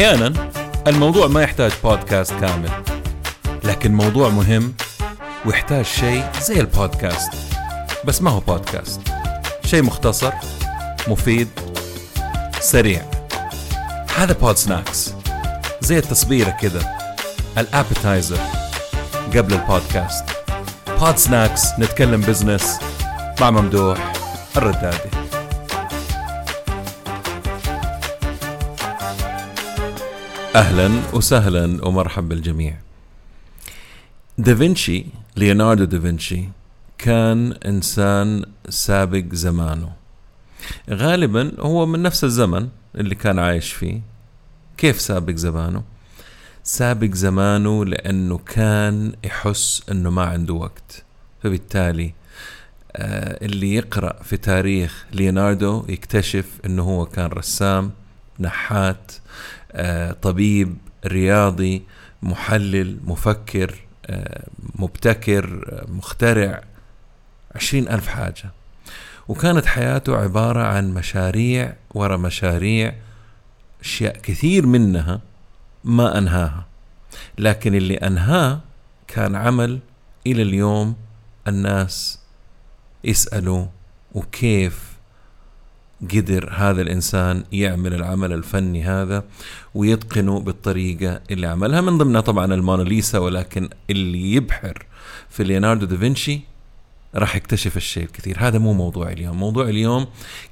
أحيانا الموضوع ما يحتاج بودكاست كامل لكن موضوع مهم ويحتاج شيء زي البودكاست. بس ما هو بودكاست شيء مختصر مفيد سريع. هذا Podsnacks زي التصبيرة كذا ال appetizer قبل البودكاست. Podsnacks نتكلم business مع ممدوح الردادي. أهلا وسهلا ومرحبا بالجميع. دافنشي ليوناردو دافنشي كان إنسان سابق زمانه. غالبا هو من نفس الزمن اللي كان عايش فيه. كيف سابق زمانه؟ سابق زمانه لأنه كان يحس إنه ما عنده وقت. فبالتالي آه اللي يقرأ في تاريخ ليوناردو يكتشف إنه هو كان رسام نحات طبيب رياضي محلل مفكر آه مبتكر آه مخترع عشرين ألف حاجة. وكانت حياته عبارة عن مشاريع ورا مشاريع أشياء كثير منها ما أنهاها. لكن اللي أنهاه كان عمل إلى اليوم الناس يسألوا وكيف قدر هذا الإنسان يعمل العمل الفني هذا ويتقنه بالطريقة اللي عملها من ضمنها طبعا الموناليسا ولكن اللي يبحر في ليوناردو دافنشي راح يكتشف الشيء الكثير. هذا مو موضوع اليوم. موضوع اليوم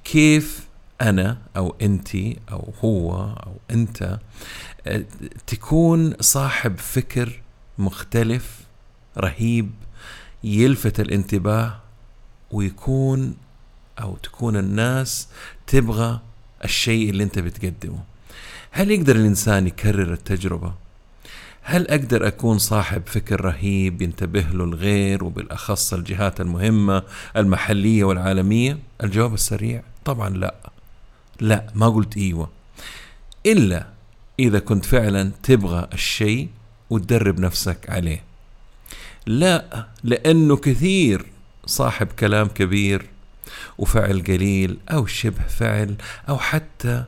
كيف أنا أو أنت أو هو أو أنت تكون صاحب فكر مختلف رهيب يلفت الانتباه ويكون أو تكون الناس تبغى الشيء اللي أنت بتقدمه. هل يقدر الإنسان يكرر التجربة؟ هل أقدر أكون صاحب فكر رهيب ينتبه له الغير وبالأخص الجهات المهمة المحلية والعالمية؟ الجواب السريع طبعا لا. لا ما قلت إيوه. إلا إذا كنت فعلا تبغى الشيء وتدرب نفسك عليه. لا لأنه كثير صاحب كلام كبير وفعل قليل أو شبه فعل أو حتى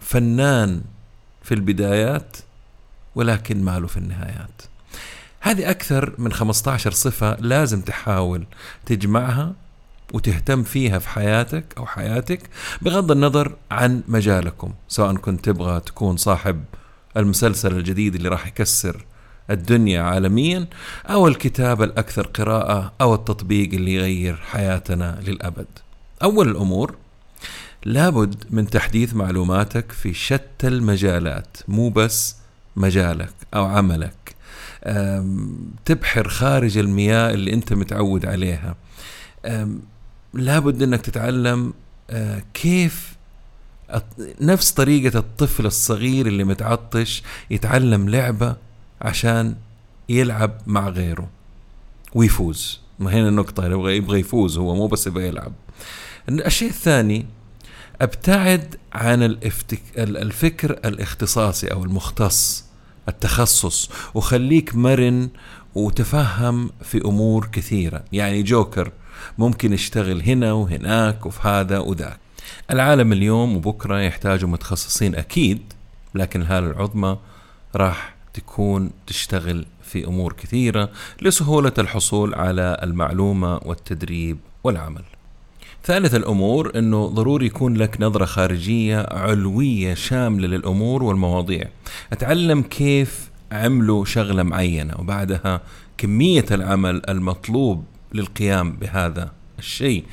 فنان في البدايات ولكن ماله في النهايات. هذه أكثر من 15 صفة لازم تحاول تجمعها وتهتم فيها في حياتك أو حياتك بغض النظر عن مجالكم سواء كنت تبغى تكون صاحب المسلسل الجديد اللي راح يكسر الدنيا عالميا أو الكتاب الأكثر قراءة أو التطبيق اللي يغير حياتنا للأبد. أول الأمور لابد من تحديث معلوماتك في شتى المجالات مو بس مجالك أو عملك. تبحر خارج المياه اللي أنت متعود عليها. لابد أنك تتعلم كيف نفس طريقة الطفل الصغير اللي متعطش يتعلم لعبة عشان يلعب مع غيره ويفوز. ما هنا النقطة يبغى يبغى يفوز هو مو بس يبغى يلعب. الشيء الثاني أبتعد عن الافتك... الفكر الاختصاصي أو المختص التخصص وخليك مرن وتفهم في أمور كثيرة. يعني جوكر ممكن يشتغل هنا وهناك وفي هذا وذاك. العالم اليوم وبكرة يحتاجوا متخصصين أكيد لكن الهالة العظمى راح تكون تشتغل في أمور كثيرة لسهولة الحصول على المعلومة والتدريب والعمل. ثالث الأمور إنه ضروري يكون لك نظرة خارجية علوية شاملة للأمور والمواضيع. أتعلم كيف عملوا شغلة معينة وبعدها كمية العمل المطلوب للقيام بهذا الشيء.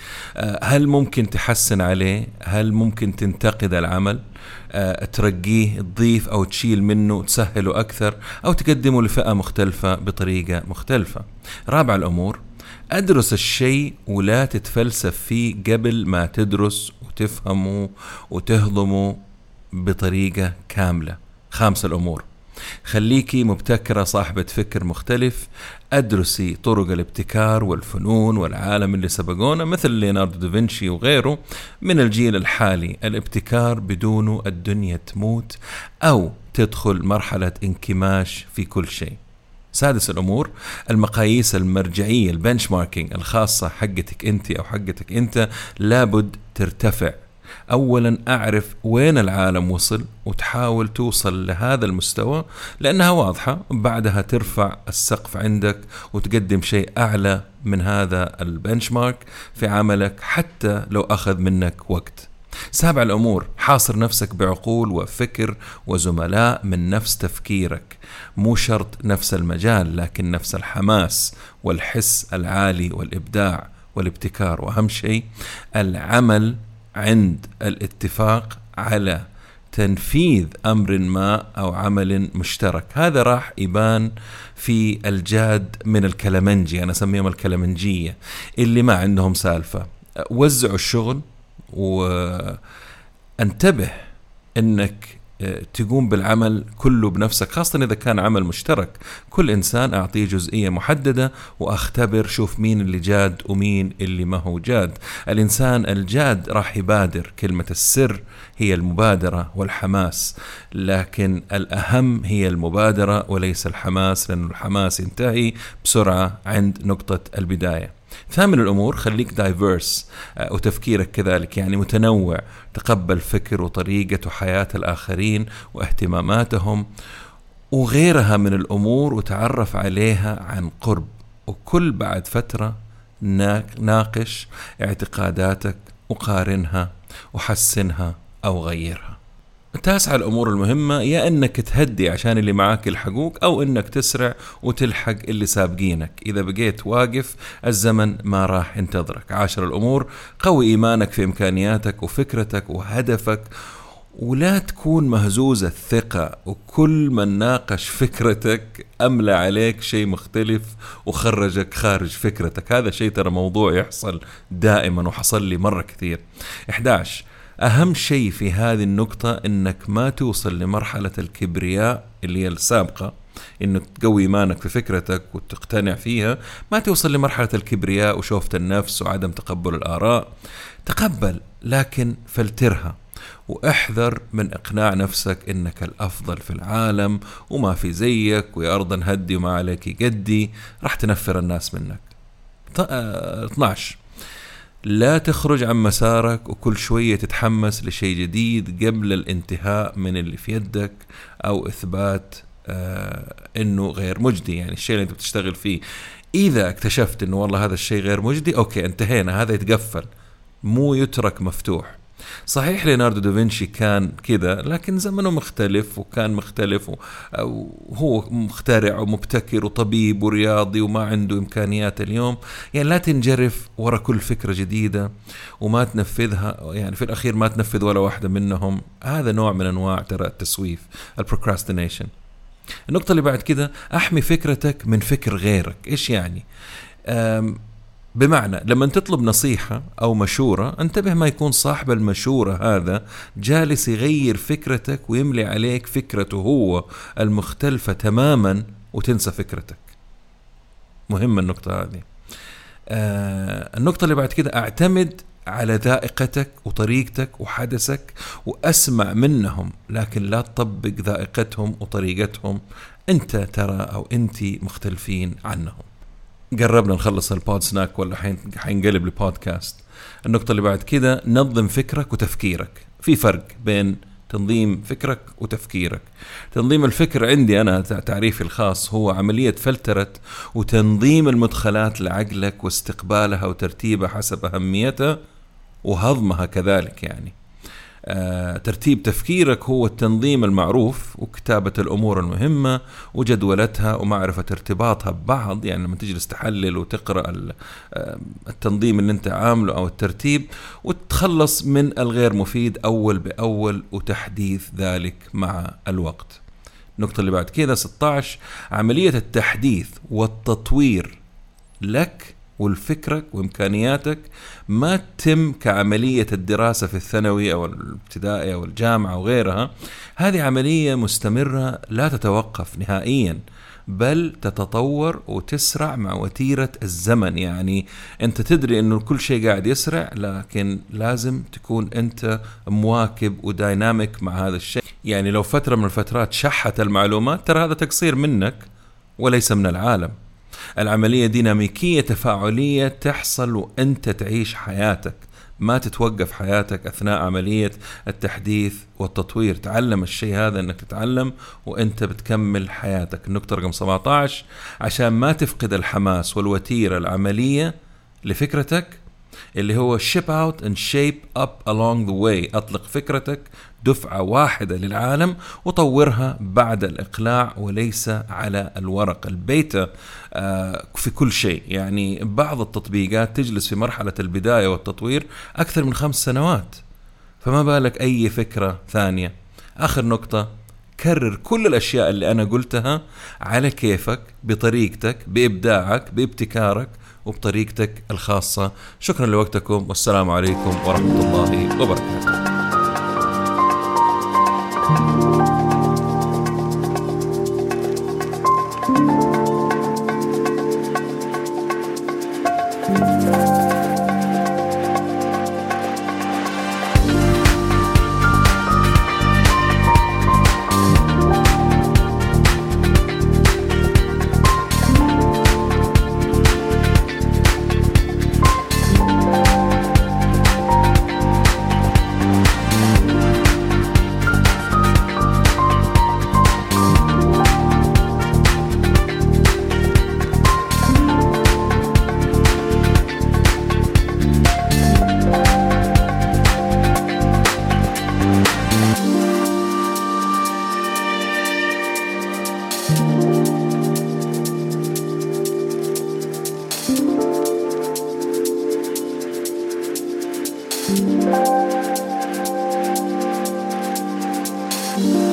هل ممكن تحسن عليه؟ هل ممكن تنتقد العمل؟ ترقيه تضيف أو تشيل منه تسهله أكثر أو تقدمه لفئة مختلفة بطريقة مختلفة. رابع الأمور أدرس الشيء ولا تتفلسف فيه قبل ما تدرس وتفهمه وتهضمه بطريقة كاملة. خامس الأمور خليكي مبتكرة صاحبة فكر مختلف. أدرسي طرق الابتكار والفنون والعالم اللي سبقونا مثل ليوناردو دافنشي وغيره من الجيل الحالي. الابتكار بدونه الدنيا تموت أو تدخل مرحلة انكماش في كل شيء. سادس الأمور المقاييس المرجعية البنش ماركينج الخاصة حقتك أنت أو حقتك أنت لابد ترتفع. اولا أعرف وين العالم وصل وتحاول توصل لهذا المستوى لأنها واضحة. بعدها ترفع السقف عندك وتقدم شيء أعلى من هذا البنشمارك في عملك حتى لو أخذ منك وقت. سابع الأمور حاصر نفسك بعقول وفكر وزملاء من نفس تفكيرك. مو شرط نفس المجال لكن نفس الحماس والحس العالي والإبداع والابتكار. وأهم شيء العمل عند الاتفاق على تنفيذ أمر ما أو عمل مشترك. هذا راح يبان في الجاد من الكلمنجي أنا أسميهم الكلمنجيه اللي ما عندهم سالفة. وزعوا الشغل وانتبه إنك تقوم بالعمل كله بنفسك خاصة إذا كان عمل مشترك. كل إنسان أعطيه جزئية محددة وأختبر شوف مين اللي جاد ومين اللي ما هو جاد. الإنسان الجاد راح يبادر كلمة السر هي المبادرة والحماس لكن الأهم هي المبادرة وليس الحماس لأن الحماس ينتهي بسرعة عند نقطة البداية. ثامن الأمور خليك diverse آه، وتفكيرك كذلك يعني متنوع تقبل فكر وطريقة وحياة الآخرين واهتماماتهم وغيرها من الأمور وتعرف عليها عن قرب. وكل بعد فترة ناقش اعتقاداتك وقارنها وحسنها أو غيرها. تاسع الأمور المهمة يا إنك تهدي عشان اللي معاك يلحقوك أو إنك تسرع وتلحق اللي سابقينك. إذا بقيت واقف الزمن ما راح ينتظرك. عاشر الأمور قوي إيمانك في إمكانياتك وفكرتك وهدفك ولا تكون مهزوز الثقة. وكل من ناقش فكرتك أملى عليك شيء مختلف وخرجك خارج فكرتك. هذا شيء ترى موضوع يحصل دائما وحصل لي مرة كثير. 11 أهم شيء في هذه النقطة إنك ما توصل لمرحلة الكبرياء اللي هي السابقة إنك تقوي إيمانك في فكرتك وتقتنع فيها ما توصل لمرحلة الكبرياء وشوفة النفس وعدم تقبل الآراء. تقبل لكن فلترها واحذر من إقناع نفسك إنك الأفضل في العالم وما في زيك ويا أرض هدي وما عليك قدي راح تنفر الناس منك. 12 لا تخرج عن مسارك وكل شوية تتحمس لشيء جديد قبل الانتهاء من اللي في يدك أو إثبات آه إنه غير مجدي. يعني الشيء اللي أنت بتشتغل فيه إذا اكتشفت إنه والله هذا الشيء غير مجدي okay انتهينا هذا يتقفل مو يترك مفتوح. صحيح ليوناردو دافنشي كان كذا لكن زمنه مختلف وكان مختلف وهو مخترع ومبتكر وطبيب ورياضي وما عنده إمكانيات اليوم. يعني لا تنجرف ورا كل فكرة جديدة وما تنفذها يعني في الأخير ما تنفذ ولا واحدة منهم. هذا نوع من أنواع ترى التسويف ال procrastination النقطة اللي بعد كده أحمي فكرتك من فكر غيرك، إيش يعني؟ بمعنى لما تطلب نصيحة أو مشورة انتبه ما يكون صاحب المشورة هذا جالس يغير فكرتك ويملي عليك فكرته هو المختلفة تماما وتنسى فكرتك. مهمة النقطة هذه. آه النقطة اللي بعد كده اعتمد على ذائقتك وطريقتك وحدثك واسمع منهم لكن لا تطبق ذائقتهم وطريقتهم. انت ترى أو انت مختلفين عنهم. قربنا نخلص البود سناك ولا حينقلب لبودكاست النقطة اللي بعد كده نظم فكرك وتفكيرك. في فرق بين تنظيم فكرك وتفكيرك. تنظيم الفكر عندي أنا تعريفي الخاص هو عملية فلترة وتنظيم المدخلات لعقلك واستقبالها وترتيبها حسب أهميتها وهضمها كذلك يعني. ترتيب تفكيرك هو التنظيم المعروف وكتابة الأمور المهمة وجدولتها ومعرفة ارتباطها ببعض. يعني لما تجلس تحلل وتقرأ آه، التنظيم اللي انت عامله أو الترتيب وتخلص من الغير مفيد أول بأول وتحديث ذلك مع الوقت. النقطة اللي بعد كده 16 عملية التحديث والتطوير لك ولفكرك وإمكانياتك ما تتم كعملية الدراسة في الثانوي أو الابتدائي أو الجامعة وغيرها هذه عملية مستمرة لا تتوقف نهائيا بل تتطور وتسرع مع وتيرة الزمن. يعني أنت تدري إنه كل شيء قاعد يسرع لكن لازم تكون أنت مواكب ودايناميك مع هذا الشيء. يعني لو فترة من الفترات شحت المعلومات ترى هذا تقصير منك وليس من العالم. العملية ديناميكية تفاعلية تحصل وأنت تعيش حياتك ما تتوقف حياتك أثناء عملية التحديث والتطوير. تعلم الشيء هذا إنك تتعلم وأنت بتكمل حياتك. النقطة رقم 17 عشان ما تفقد الحماس والوتيرة العملية لفكرتك اللي هو ship out and shape up along the way. أطلق فكرتك دفعة واحدة للعالم وطورها بعد الإقلاع وليس على الورق. البيتا آه، في كل شيء. يعني بعض التطبيقات تجلس في مرحلة البداية والتطوير أكثر من خمس سنوات. فما بالك أي فكرة ثانية؟ آخر نقطة. كرر كل الأشياء اللي أنا قلتها على كيفك بطريقتك بإبداعك بابتكارك وبطريقتك الخاصة. شكرا لوقتكم والسلام عليكم ورحمة الله وبركاته. Bye.